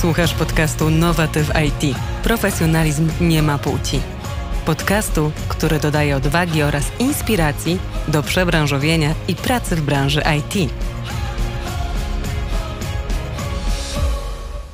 Słuchasz podcastu Nowatyw IT. Profesjonalizm nie ma płci. Podcastu, który dodaje odwagi oraz inspiracji do przebranżowienia i pracy w branży IT.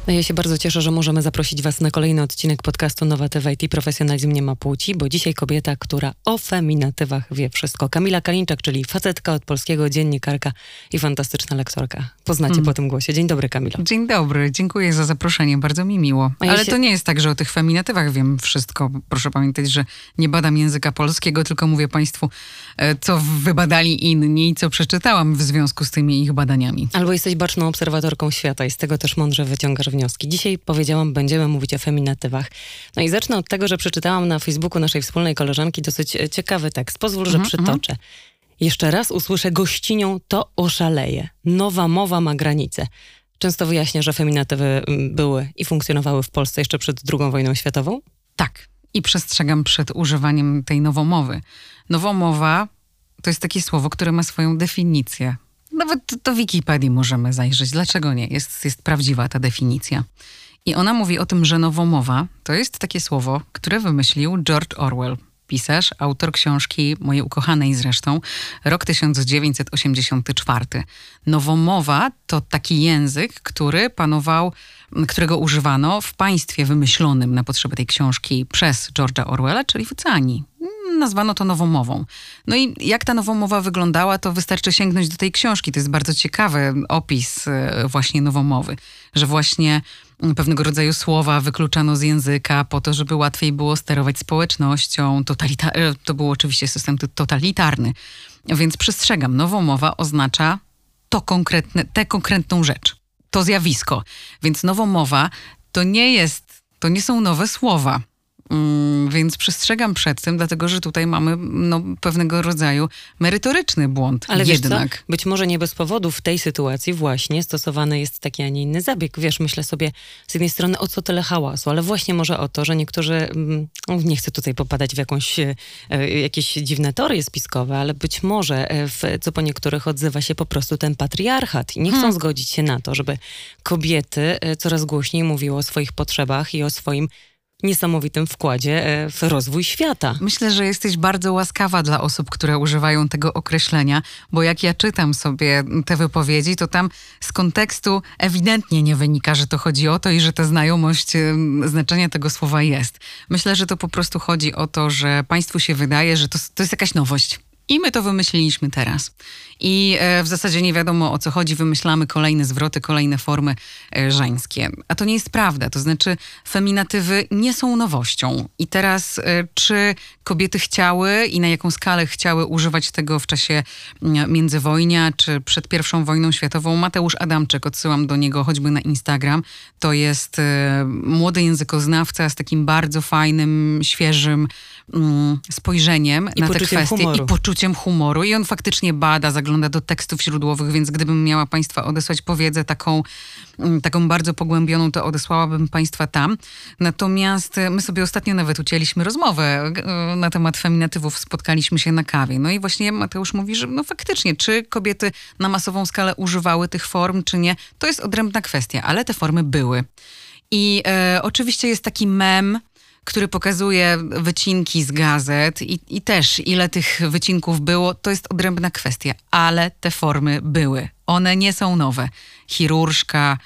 No ja się bardzo cieszę, że możemy zaprosić Was na kolejny odcinek podcastu Nowatyw IT Profesjonalizm nie ma płci, bo dzisiaj kobieta, która o feminatywach wie wszystko. Kamila Kalinczak, czyli facetka od polskiego dziennikarka i fantastyczna lektorka. Poznacie mm. po tym głosie. Dzień dobry, Kamila. Dzień dobry, dziękuję za zaproszenie, bardzo mi miło. Ja Ale się... to nie jest tak, że o tych feminatywach wiem wszystko. Proszę pamiętać, że nie badam języka polskiego, tylko mówię Państwu, e, co wybadali inni i co przeczytałam w związku z tymi ich badaniami. Albo jesteś baczną obserwatorką świata i z tego też mądrze wyciągasz wnioski. Dzisiaj powiedziałam, będziemy mówić o feminatywach. No i zacznę od tego, że przeczytałam na Facebooku naszej wspólnej koleżanki dosyć e, ciekawy tekst. Pozwól, że mm -hmm. przytoczę. Jeszcze raz usłyszę gościnią, to oszaleje. Nowa mowa ma granice. Często wyjaśnia, że feminatywy mm, były i funkcjonowały w Polsce jeszcze przed II wojną światową? Tak. I przestrzegam przed używaniem tej nowomowy. Nowomowa to jest takie słowo, które ma swoją definicję. Nawet do Wikipedii możemy zajrzeć. Dlaczego nie? Jest, jest prawdziwa ta definicja. I ona mówi o tym, że nowomowa to jest takie słowo, które wymyślił George Orwell, pisarz, autor książki mojej ukochanej zresztą, rok 1984. Nowomowa to taki język, który panował, którego używano w państwie wymyślonym na potrzeby tej książki przez George'a Orwella, czyli w Oceanii nazwano to nowomową. No i jak ta nowomowa wyglądała, to wystarczy sięgnąć do tej książki. To jest bardzo ciekawy opis e, właśnie nowomowy, że właśnie pewnego rodzaju słowa wykluczano z języka po to, żeby łatwiej było sterować społecznością. Totalita- e, to był oczywiście system totalitarny. Więc przestrzegam, nowomowa oznacza to konkretne, tę konkretną rzecz, to zjawisko. Więc nowomowa to nie jest, to nie są nowe słowa więc przestrzegam przed tym, dlatego że tutaj mamy no, pewnego rodzaju merytoryczny błąd. Ale jednak. Być może nie bez powodu w tej sytuacji właśnie stosowany jest taki, a nie inny zabieg. Wiesz, myślę sobie z jednej strony o co tyle hałasu, ale właśnie może o to, że niektórzy, mm, nie chcę tutaj popadać w jakąś, e, jakieś dziwne teorie spiskowe, ale być może e, w, co po niektórych odzywa się po prostu ten patriarchat i nie chcą hmm. zgodzić się na to, żeby kobiety e, coraz głośniej mówiły o swoich potrzebach i o swoim niesamowitym wkładzie e, w rozwój świata. Myślę, że jesteś bardzo łaskawa dla osób, które używają tego określenia, bo jak ja czytam sobie te wypowiedzi, to tam z kontekstu ewidentnie nie wynika, że to chodzi o to i że ta znajomość znaczenia tego słowa jest. Myślę, że to po prostu chodzi o to, że państwu się wydaje, że to, to jest jakaś nowość. I my to wymyśliliśmy teraz. I e, w zasadzie nie wiadomo o co chodzi, wymyślamy kolejne zwroty, kolejne formy e, żeńskie. A to nie jest prawda. To znaczy, feminatywy nie są nowością. I teraz, e, czy kobiety chciały i na jaką skalę chciały używać tego w czasie mm, międzywojnia, czy przed pierwszą wojną światową? Mateusz Adamczyk, odsyłam do niego choćby na Instagram. To jest młody językoznawca z takim bardzo fajnym, świeżym mm, spojrzeniem I na te kwestie humoru. i poczuciem humoru. I on faktycznie bada, zagląda do tekstów źródłowych, więc gdybym miała Państwa odesłać powiedzę taką, mm, taką bardzo pogłębioną, to odesłałabym Państwa tam. Natomiast e, my sobie ostatnio nawet ucięliśmy rozmowę e, na temat feminatywów, spotkaliśmy się na kawie. No i właśnie Mateusz mówi, że no faktycznie, czy kobiety na masową skalę używały tych form, czy nie, to jest odrębna kwestia, ale te formy były. I e, oczywiście jest taki mem, który pokazuje wycinki z gazet i, i też ile tych wycinków było, to jest odrębna kwestia, ale te formy były. One nie są nowe. Chirurżka,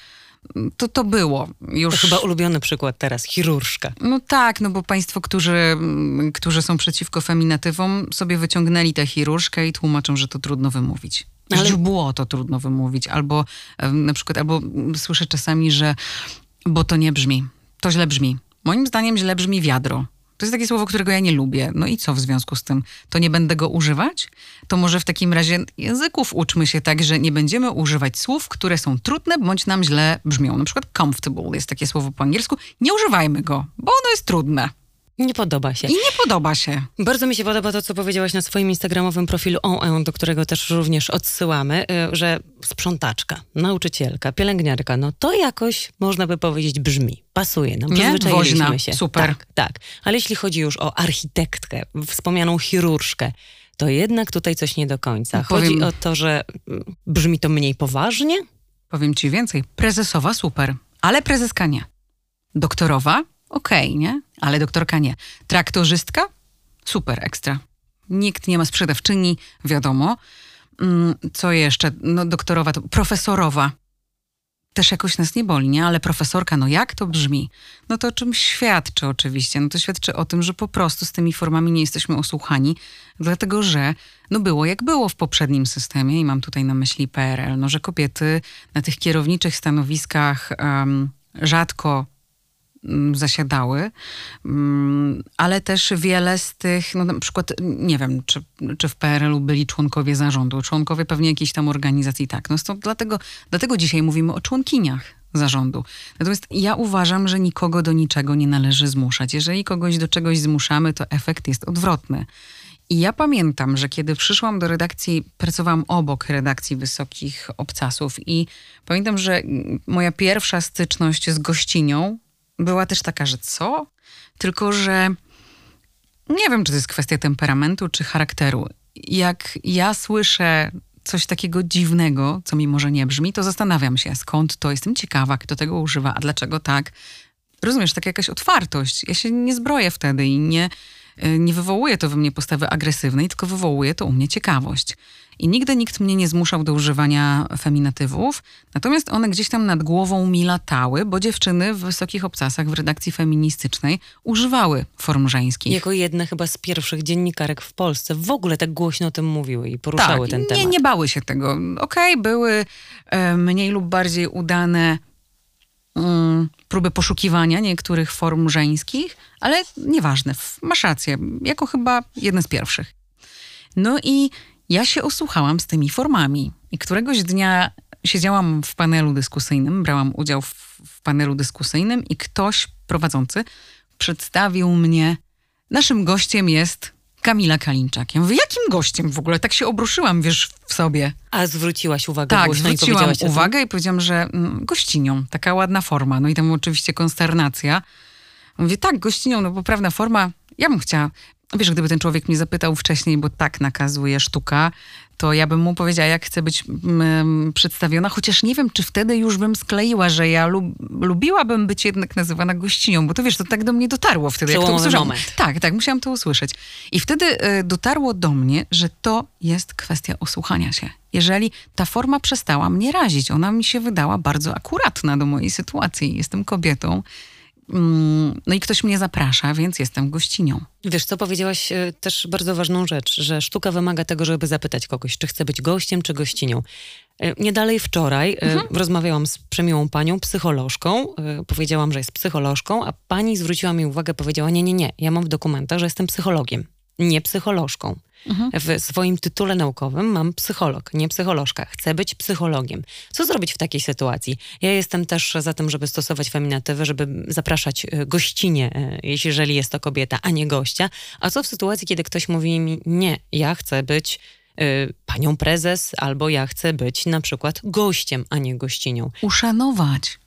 to to było. Już... To chyba ulubiony przykład teraz, chirurżka. No tak, no bo państwo, którzy, którzy są przeciwko feminatywom, sobie wyciągnęli tę chirurżkę i tłumaczą, że to trudno wymówić. Ale... było to trudno wymówić. Albo na przykład, albo słyszę czasami, że bo to nie brzmi. To źle brzmi. Moim zdaniem źle brzmi wiadro. To jest takie słowo, którego ja nie lubię. No i co w związku z tym? To nie będę go używać? To może w takim razie języków uczmy się tak, że nie będziemy używać słów, które są trudne bądź nam źle brzmią. Na przykład comfortable jest takie słowo po angielsku. Nie używajmy go, bo ono jest trudne. Nie podoba się. I nie podoba się. Bardzo mi się podoba to, co powiedziałaś na swoim instagramowym profilu OE, do którego też również odsyłamy, y, że sprzątaczka, nauczycielka, pielęgniarka, no to jakoś, można by powiedzieć, brzmi, pasuje nam, przyzwyczailiśmy Woźna. się. Super. Tak, tak. Ale jeśli chodzi już o architektkę, wspomnianą chirurżkę, to jednak tutaj coś nie do końca. Chodzi Powiem... o to, że mm, brzmi to mniej poważnie? Powiem ci więcej. Prezesowa super ale prezeska nie. Doktorowa? Okej, okay, nie? Ale doktorka nie. Traktorzystka? Super, ekstra. Nikt nie ma sprzedawczyni, wiadomo. Mm, co jeszcze? No doktorowa, to profesorowa też jakoś nas nie boli, nie? Ale profesorka, no jak to brzmi? No to o czym świadczy oczywiście? No to świadczy o tym, że po prostu z tymi formami nie jesteśmy osłuchani, dlatego że no było jak było w poprzednim systemie i mam tutaj na myśli PRL, no że kobiety na tych kierowniczych stanowiskach um, rzadko zasiadały, mm, ale też wiele z tych, no na przykład, nie wiem, czy, czy w PRL-u byli członkowie zarządu, członkowie pewnie jakiejś tam organizacji, tak. No to dlatego, dlatego dzisiaj mówimy o członkiniach zarządu. Natomiast ja uważam, że nikogo do niczego nie należy zmuszać. Jeżeli kogoś do czegoś zmuszamy, to efekt jest odwrotny. I ja pamiętam, że kiedy przyszłam do redakcji, pracowałam obok redakcji wysokich obcasów i pamiętam, że moja pierwsza styczność z gościnią była też taka, że co? Tylko, że nie wiem, czy to jest kwestia temperamentu czy charakteru. Jak ja słyszę coś takiego dziwnego, co mi może nie brzmi, to zastanawiam się, skąd to, jestem ciekawa, kto tego używa, a dlaczego tak. Rozumiesz, taka jakaś otwartość. Ja się nie zbroję wtedy i nie, y, nie wywołuje to we mnie postawy agresywnej, tylko wywołuje to u mnie ciekawość. I nigdy nikt mnie nie zmuszał do używania feminatywów, natomiast one gdzieś tam nad głową mi latały, bo dziewczyny w wysokich obcasach w redakcji feministycznej używały form żeńskich. Jako jedna chyba z pierwszych dziennikarek w Polsce w ogóle tak głośno o tym mówiły i poruszały tak, ten temat. Nie, nie bały się tego. Okej, okay, były e, mniej lub bardziej udane mm, próby poszukiwania niektórych form żeńskich, ale nieważne, masz rację, jako chyba jedna z pierwszych. No i ja się osłuchałam z tymi formami i któregoś dnia siedziałam w panelu dyskusyjnym, brałam udział w, w panelu dyskusyjnym i ktoś prowadzący przedstawił mnie. Naszym gościem jest Kamila Kalinczak. Ja mówię, jakim gościem w ogóle? Tak się obruszyłam, wiesz, w sobie. A zwróciłaś uwagę Tak, zwróciłam i uwagę i powiedziałam, że mm, gościnią, taka ładna forma. No i tam oczywiście konsternacja. Mówię, tak, gościnią, no poprawna forma. Ja bym chciała. Wiesz, gdyby ten człowiek mnie zapytał wcześniej, bo tak nakazuje sztuka, to ja bym mu powiedziała, jak chcę być mm, przedstawiona, chociaż nie wiem, czy wtedy już bym skleiła, że ja lub, lubiłabym być jednak nazywana gościnią, bo to wiesz, to tak do mnie dotarło wtedy, jak to usłyszałam. Moment. Tak, tak, musiałam to usłyszeć. I wtedy y, dotarło do mnie, że to jest kwestia osłuchania się. Jeżeli ta forma przestała mnie razić, ona mi się wydała bardzo akuratna do mojej sytuacji. Jestem kobietą, no i ktoś mnie zaprasza, więc jestem gościnią. Wiesz co, powiedziałaś e, też bardzo ważną rzecz, że sztuka wymaga tego, żeby zapytać kogoś, czy chce być gościem, czy gościnią. E, nie dalej wczoraj e, mhm. rozmawiałam z przemiłą panią, psycholożką. Powiedziałam, że jest psycholożką, a pani zwróciła mi uwagę, powiedziała: Nie, nie, nie, ja mam w dokumentach, że jestem psychologiem, nie psycholożką. Mhm. W swoim tytule naukowym mam psycholog, nie psycholożka. Chcę być psychologiem. Co zrobić w takiej sytuacji? Ja jestem też za tym, żeby stosować feminatywy, żeby zapraszać e, gościnie, e, jeżeli jest to kobieta, a nie gościa. A co w sytuacji, kiedy ktoś mówi mi, nie, ja chcę być y, panią prezes, albo ja chcę być na przykład gościem, a nie gościnią. Uszanować.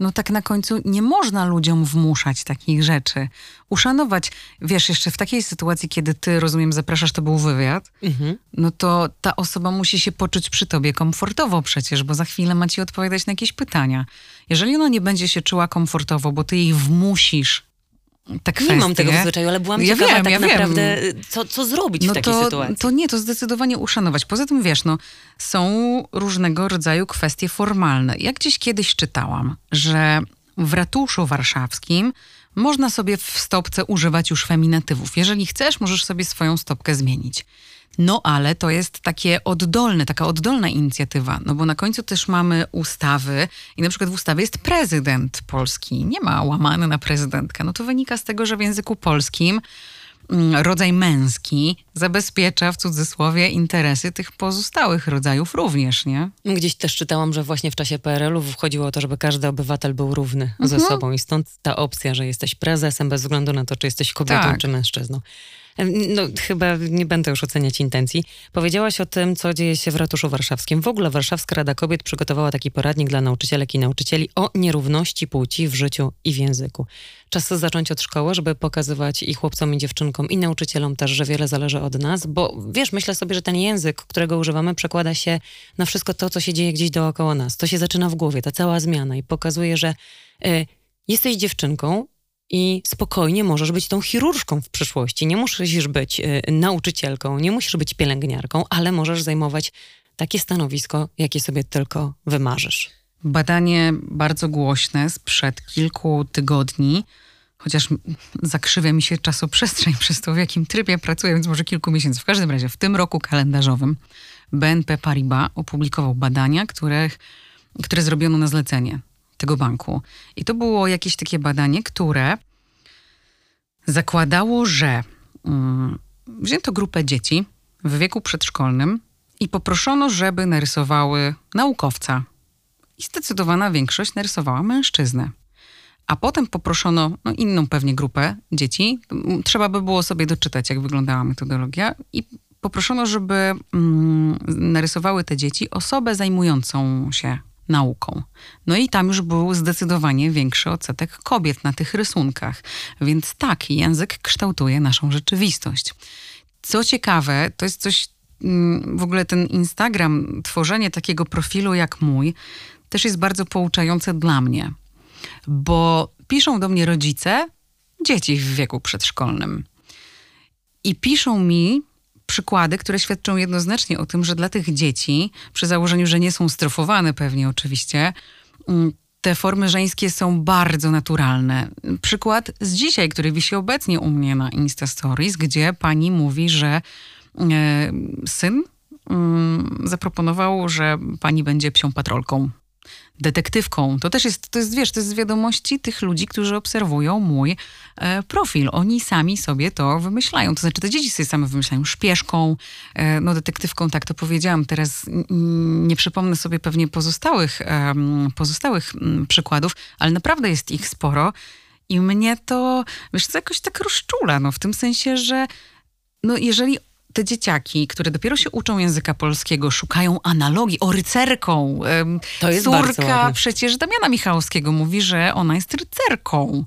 No tak na końcu nie można ludziom wmuszać takich rzeczy. Uszanować, wiesz, jeszcze w takiej sytuacji, kiedy ty, rozumiem, zapraszasz, to był wywiad, mhm. no to ta osoba musi się poczuć przy tobie komfortowo przecież, bo za chwilę ma ci odpowiadać na jakieś pytania. Jeżeli ona nie będzie się czuła komfortowo, bo ty jej wmusisz te kwestie. Nie mam tego w zwyczaju, ale byłam ja ciekawa wiem, tak ja naprawdę, wiem. Co, co zrobić no w takiej to, sytuacji. To nie, to zdecydowanie uszanować. Poza tym, wiesz, no, są różnego rodzaju kwestie formalne. Ja gdzieś kiedyś czytałam, że w ratuszu warszawskim można sobie w stopce używać już feminatywów. Jeżeli chcesz, możesz sobie swoją stopkę zmienić. No ale to jest takie oddolne, taka oddolna inicjatywa, no bo na końcu też mamy ustawy i na przykład w ustawie jest prezydent polski, nie ma łamany na prezydentkę. No to wynika z tego, że w języku polskim rodzaj męski zabezpiecza w cudzysłowie interesy tych pozostałych rodzajów również, nie? Gdzieś też czytałam, że właśnie w czasie PRL-u wchodziło o to, żeby każdy obywatel był równy mhm. ze sobą i stąd ta opcja, że jesteś prezesem bez względu na to, czy jesteś kobietą, tak. czy mężczyzną. No, chyba nie będę już oceniać intencji. Powiedziałaś o tym, co dzieje się w ratuszu warszawskim. W ogóle Warszawska Rada Kobiet przygotowała taki poradnik dla nauczycielek i nauczycieli o nierówności płci w życiu i w języku. Czas zacząć od szkoły, żeby pokazywać i chłopcom, i dziewczynkom, i nauczycielom też, że wiele zależy od nas, bo wiesz, myślę sobie, że ten język, którego używamy, przekłada się na wszystko to, co się dzieje gdzieś dookoła nas. To się zaczyna w głowie, ta cała zmiana i pokazuje, że y, jesteś dziewczynką, i spokojnie możesz być tą chirurżką w przyszłości. Nie musisz być y, nauczycielką, nie musisz być pielęgniarką, ale możesz zajmować takie stanowisko, jakie sobie tylko wymarzysz. Badanie bardzo głośne sprzed kilku tygodni, chociaż zakrzywia mi się czasoprzestrzeń przez to, w jakim trybie pracuję, więc może kilku miesięcy. W każdym razie w tym roku kalendarzowym BNP Paribas opublikował badania, które, które zrobiono na zlecenie tego banku. I to było jakieś takie badanie, które zakładało, że um, wzięto grupę dzieci w wieku przedszkolnym i poproszono, żeby narysowały naukowca. I zdecydowana większość narysowała mężczyznę. A potem poproszono no, inną pewnie grupę dzieci. Trzeba by było sobie doczytać, jak wyglądała metodologia. I poproszono, żeby mm, narysowały te dzieci osobę zajmującą się nauką. No i tam już był zdecydowanie większy odsetek kobiet na tych rysunkach. Więc tak, język kształtuje naszą rzeczywistość. Co ciekawe, to jest coś, mm, w ogóle ten Instagram, tworzenie takiego profilu jak mój, też jest bardzo pouczające dla mnie, bo piszą do mnie rodzice dzieci w wieku przedszkolnym. I piszą mi przykłady, które świadczą jednoznacznie o tym, że dla tych dzieci, przy założeniu, że nie są strofowane pewnie oczywiście, mm, te formy żeńskie są bardzo naturalne. Przykład z dzisiaj, który wisi obecnie u mnie na Insta Stories, gdzie pani mówi, że e, syn mm, zaproponował, że pani będzie psią patrolką detektywką. To też jest, to jest, wiesz, to jest z wiadomości tych ludzi, którzy obserwują mój e, profil. Oni sami sobie to wymyślają. To znaczy, te dzieci sobie same wymyślają szpieszką, e, no detektywką, tak to powiedziałam. Teraz nie przypomnę sobie pewnie pozostałych, e, pozostałych m, przykładów, ale naprawdę jest ich sporo. I mnie to, wiesz, to jakoś tak rozczula, no w tym sensie, że no jeżeli te dzieciaki, które dopiero się uczą języka polskiego, szukają analogii, o rycerką. To jest Córka przecież Damiana Michałowskiego mówi, że ona jest rycerką.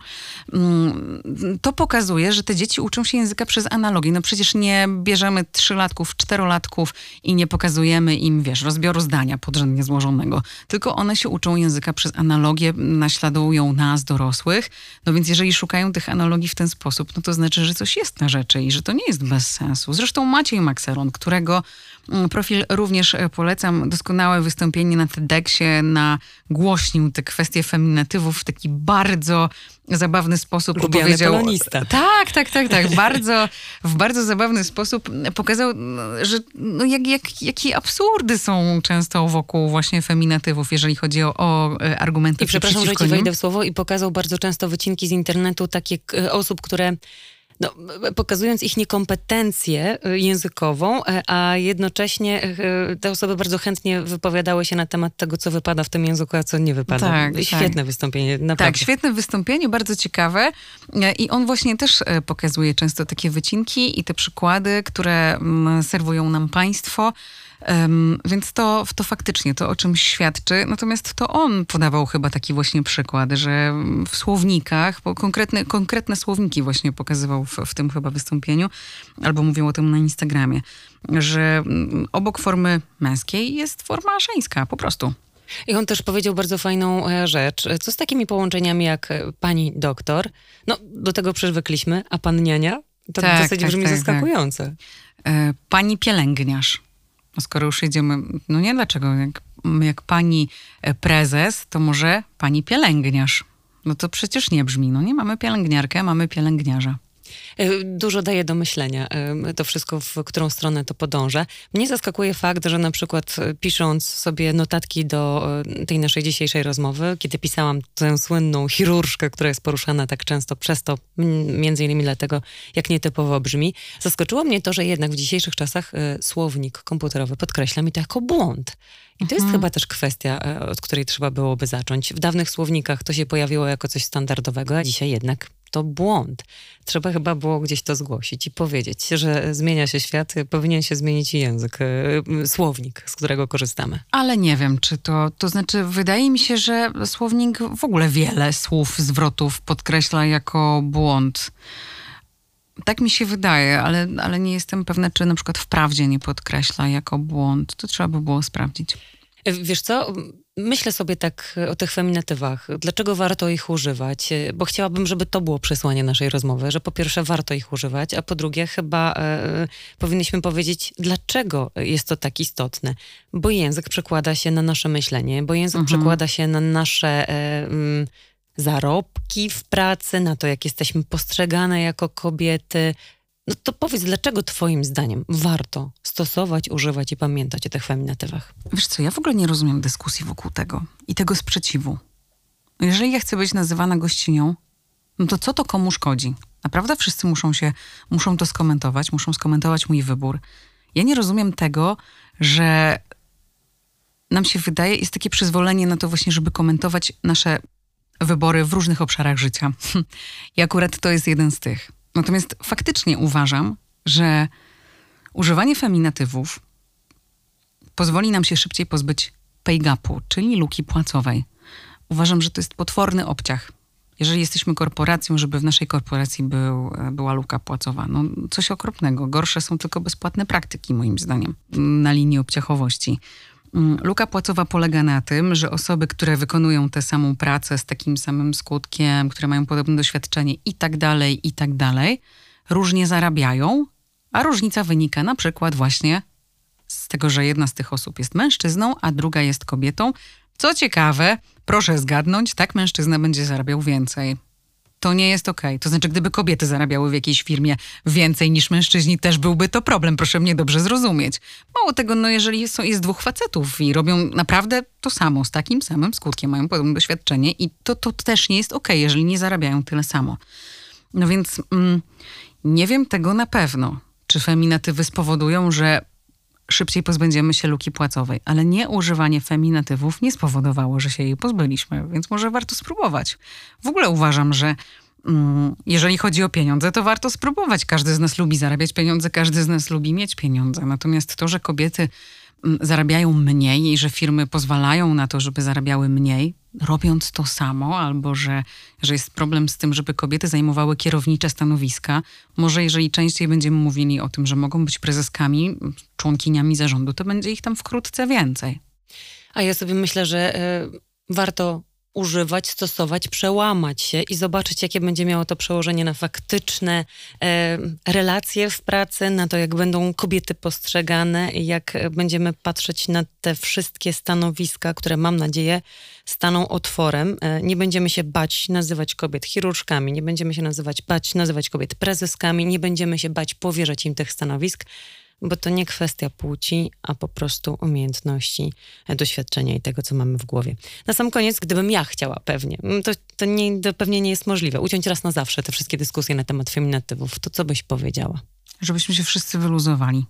Mm, to pokazuje, że te dzieci uczą się języka przez analogię. No przecież nie bierzemy trzylatków, czterolatków i nie pokazujemy im, wiesz, rozbioru zdania podrzędnie złożonego. Tylko one się uczą języka przez analogię, naśladują nas, dorosłych. No więc jeżeli szukają tych analogii w ten sposób, no to znaczy, że coś jest na rzeczy i że to nie jest bez sensu. Zresztą Maciej Maxeron, którego mm, profil również e, polecam. Doskonałe wystąpienie na TEDxie, nagłośnił te kwestie feminatywów w taki bardzo zabawny sposób Lubiany opowiedział. polonista. Tak, tak, tak, tak. bardzo, w bardzo zabawny sposób pokazał, no, że no jak, jak, jakie absurdy są często wokół właśnie feminatywów, jeżeli chodzi o, o e, argumenty I przepraszam, że ci wejdę w słowo i pokazał bardzo często wycinki z internetu takie osób, które no, pokazując ich niekompetencję y, językową, e, a jednocześnie e, te osoby bardzo chętnie wypowiadały się na temat tego, co wypada w tym języku, a co nie wypada. Tak, świetne tak. wystąpienie, naprawdę. Tak, świetne wystąpienie, bardzo ciekawe e, i on właśnie też pokazuje często takie wycinki i te przykłady, które mm, serwują nam państwo. Um, więc to, to faktycznie to o czymś świadczy. Natomiast to on podawał chyba taki właśnie przykład, że w słownikach, bo konkretne, konkretne słowniki właśnie pokazywał w, w tym chyba wystąpieniu, albo mówił o tym na Instagramie, że mm, obok formy męskiej jest forma żeńska, po prostu. I on też powiedział bardzo fajną e, rzecz. Co z takimi połączeniami jak e, pani doktor? No, do tego przywykliśmy, a pan niania? To tak, dosyć tak, brzmi tak. zaskakujące. Tak. Pani pielęgniarz. No skoro już jedziemy, no nie dlaczego, jak, jak pani e, prezes, to może pani pielęgniarz. No to przecież nie brzmi. No nie mamy pielęgniarkę, mamy pielęgniarza. E, dużo daje do myślenia e, to wszystko, w którą stronę to podąża. Mnie zaskakuje fakt, że na przykład e, pisząc sobie notatki do tej naszej dzisiejszej rozmowy, kiedy pisałam tę słynną chirurżkę, która jest poruszana tak często przez to, między innymi dlatego, jak nietypowo brzmi, zaskoczyło mnie to, że jednak w dzisiejszych czasach słownik komputerowy podkreśla mi to jako błąd. I to jest mhm. chyba też kwestia, od której trzeba byłoby zacząć. W dawnych słownikach to się pojawiło jako coś standardowego, a dzisiaj jednak to błąd. Trzeba chyba było gdzieś to zgłosić i powiedzieć, że zmienia się świat, powinien się zmienić język, e, słownik, z którego korzystamy. Ale nie wiem, czy to, to znaczy, wydaje mi się, że słownik w ogóle wiele słów, zwrotów podkreśla jako błąd. Tak mi się wydaje, ale, ale nie jestem pewna, czy na przykład wprawdzie nie podkreśla jako błąd. To trzeba by było sprawdzić. Wiesz co? Myślę sobie tak o tych feminatywach. Dlaczego warto ich używać? Bo chciałabym, żeby to było przesłanie naszej rozmowy, że po pierwsze warto ich używać, a po drugie chyba e, powinniśmy powiedzieć, dlaczego jest to tak istotne. Bo język przekłada się na nasze myślenie, bo język mhm. przekłada się na nasze e, zarobki w pracy, na to, jak jesteśmy postrzegane jako kobiety, no to powiedz, dlaczego Twoim zdaniem warto stosować, używać i pamiętać o tych feminatywach? Wiesz co, ja w ogóle nie rozumiem dyskusji wokół tego i tego sprzeciwu. Jeżeli ja chcę być nazywana gościnią, no to co to komu szkodzi? Naprawdę wszyscy muszą się, muszą to skomentować, muszą skomentować mój wybór. Ja nie rozumiem tego, że nam się wydaje, jest takie przyzwolenie na to właśnie, żeby komentować nasze wybory w różnych obszarach życia. I akurat to jest jeden z tych. Natomiast faktycznie uważam, że używanie feminatywów pozwoli nam się szybciej pozbyć pay gapu, czyli luki płacowej. Uważam, że to jest potworny obciach. Jeżeli jesteśmy korporacją, żeby w naszej korporacji był, była luka płacowa, no coś okropnego. Gorsze są tylko bezpłatne praktyki, moim zdaniem, na linii obciachowości. Mm, luka płacowa polega na tym, że osoby, które wykonują tę samą pracę z takim samym skutkiem, które mają podobne doświadczenie i tak dalej, i tak dalej, różnie zarabiają, a różnica wynika na przykład właśnie z tego, że jedna z tych osób jest mężczyzną, a druga jest kobietą. Co ciekawe, proszę zgadnąć, tak mężczyzna będzie zarabiał więcej to nie jest okej. Okay. To znaczy, gdyby kobiety zarabiały w jakiejś firmie więcej niż mężczyźni, też byłby to problem, proszę mnie dobrze zrozumieć. Mało tego, no jeżeli są, jest dwóch facetów i robią naprawdę to samo, z takim samym skutkiem, mają podobne doświadczenie i to, to też nie jest okej, okay, jeżeli nie zarabiają tyle samo. No więc mm, nie wiem tego na pewno, czy feminatywy spowodują, że szybciej pozbędziemy się luki płacowej, ale nie używanie feminatywów nie spowodowało, że się jej pozbyliśmy, więc może warto spróbować. W ogóle uważam, że mm, jeżeli chodzi o pieniądze, to warto spróbować. Każdy z nas lubi zarabiać pieniądze, każdy z nas lubi mieć pieniądze. Natomiast to, że kobiety zarabiają mniej i że firmy pozwalają na to, żeby zarabiały mniej, robiąc to samo, albo że, że jest problem z tym, żeby kobiety zajmowały kierownicze stanowiska. Może jeżeli częściej będziemy mówili o tym, że mogą być prezeskami, członkiniami zarządu, to będzie ich tam wkrótce więcej. A ja sobie myślę, że y, warto używać, stosować, przełamać się i zobaczyć, jakie będzie miało to przełożenie na faktyczne e, relacje w pracy, na to, jak będą kobiety postrzegane jak będziemy patrzeć na te wszystkie stanowiska, które mam nadzieję staną otworem. E, nie będziemy się bać nazywać kobiet chirurżkami, nie będziemy się nazywać bać nazywać kobiet prezeskami, nie będziemy się bać powierzać im tych stanowisk bo to nie kwestia płci, a po prostu umiejętności, e, doświadczenia i tego, co mamy w głowie. Na sam koniec, gdybym ja chciała pewnie, mm, to, to, nie, to pewnie nie jest możliwe, uciąć raz na zawsze te wszystkie dyskusje na temat feminatywów, to co byś powiedziała? Żebyśmy się wszyscy wyluzowali.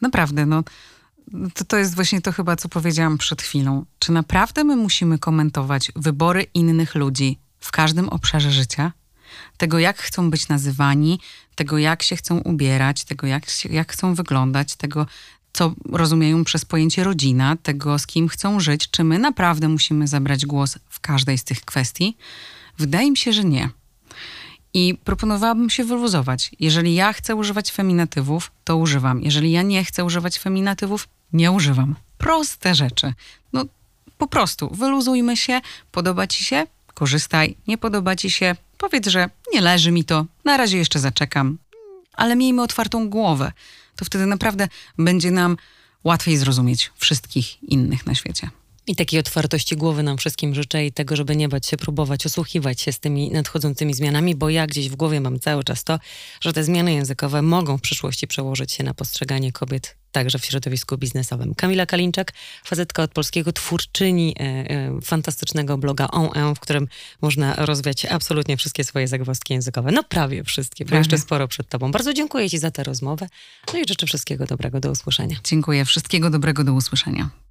Naprawdę, no. To, to jest właśnie to chyba, co powiedziałam przed chwilą. Czy naprawdę my musimy komentować wybory innych ludzi w każdym obszarze życia? Tego, jak chcą być nazywani, tego, jak się chcą ubierać, tego, jak, się, jak chcą wyglądać, tego, co rozumieją przez pojęcie rodzina, tego, z kim chcą żyć, czy my naprawdę musimy zabrać głos w każdej z tych kwestii? Wydaje mi się, że nie. I proponowałabym się wyluzować. Jeżeli ja chcę używać feminatywów, to używam. Jeżeli ja nie chcę używać feminatywów, nie używam. Proste rzeczy. No po prostu wyluzujmy się, podoba ci się, korzystaj, nie podoba ci się, powiedz, że nie leży mi to, na razie jeszcze zaczekam, ale miejmy otwartą głowę. To wtedy naprawdę będzie nam łatwiej zrozumieć wszystkich innych na świecie. I takiej otwartości głowy nam wszystkim życzę i tego, żeby nie bać się próbować osłuchiwać się z tymi nadchodzącymi zmianami, bo ja gdzieś w głowie mam cały czas to, że te zmiany językowe mogą w przyszłości przełożyć się na postrzeganie kobiet także w środowisku biznesowym. Kamila Kalinczak, facetka od polskiego, twórczyni e, e, fantastycznego bloga On, w którym można rozwiać absolutnie wszystkie swoje zagwozdki językowe. No prawie wszystkie, bo jeszcze sporo przed tobą. Bardzo dziękuję ci za tę rozmowę. No i życzę wszystkiego dobrego. Do usłyszenia. Dziękuję. Wszystkiego dobrego. Do usłyszenia.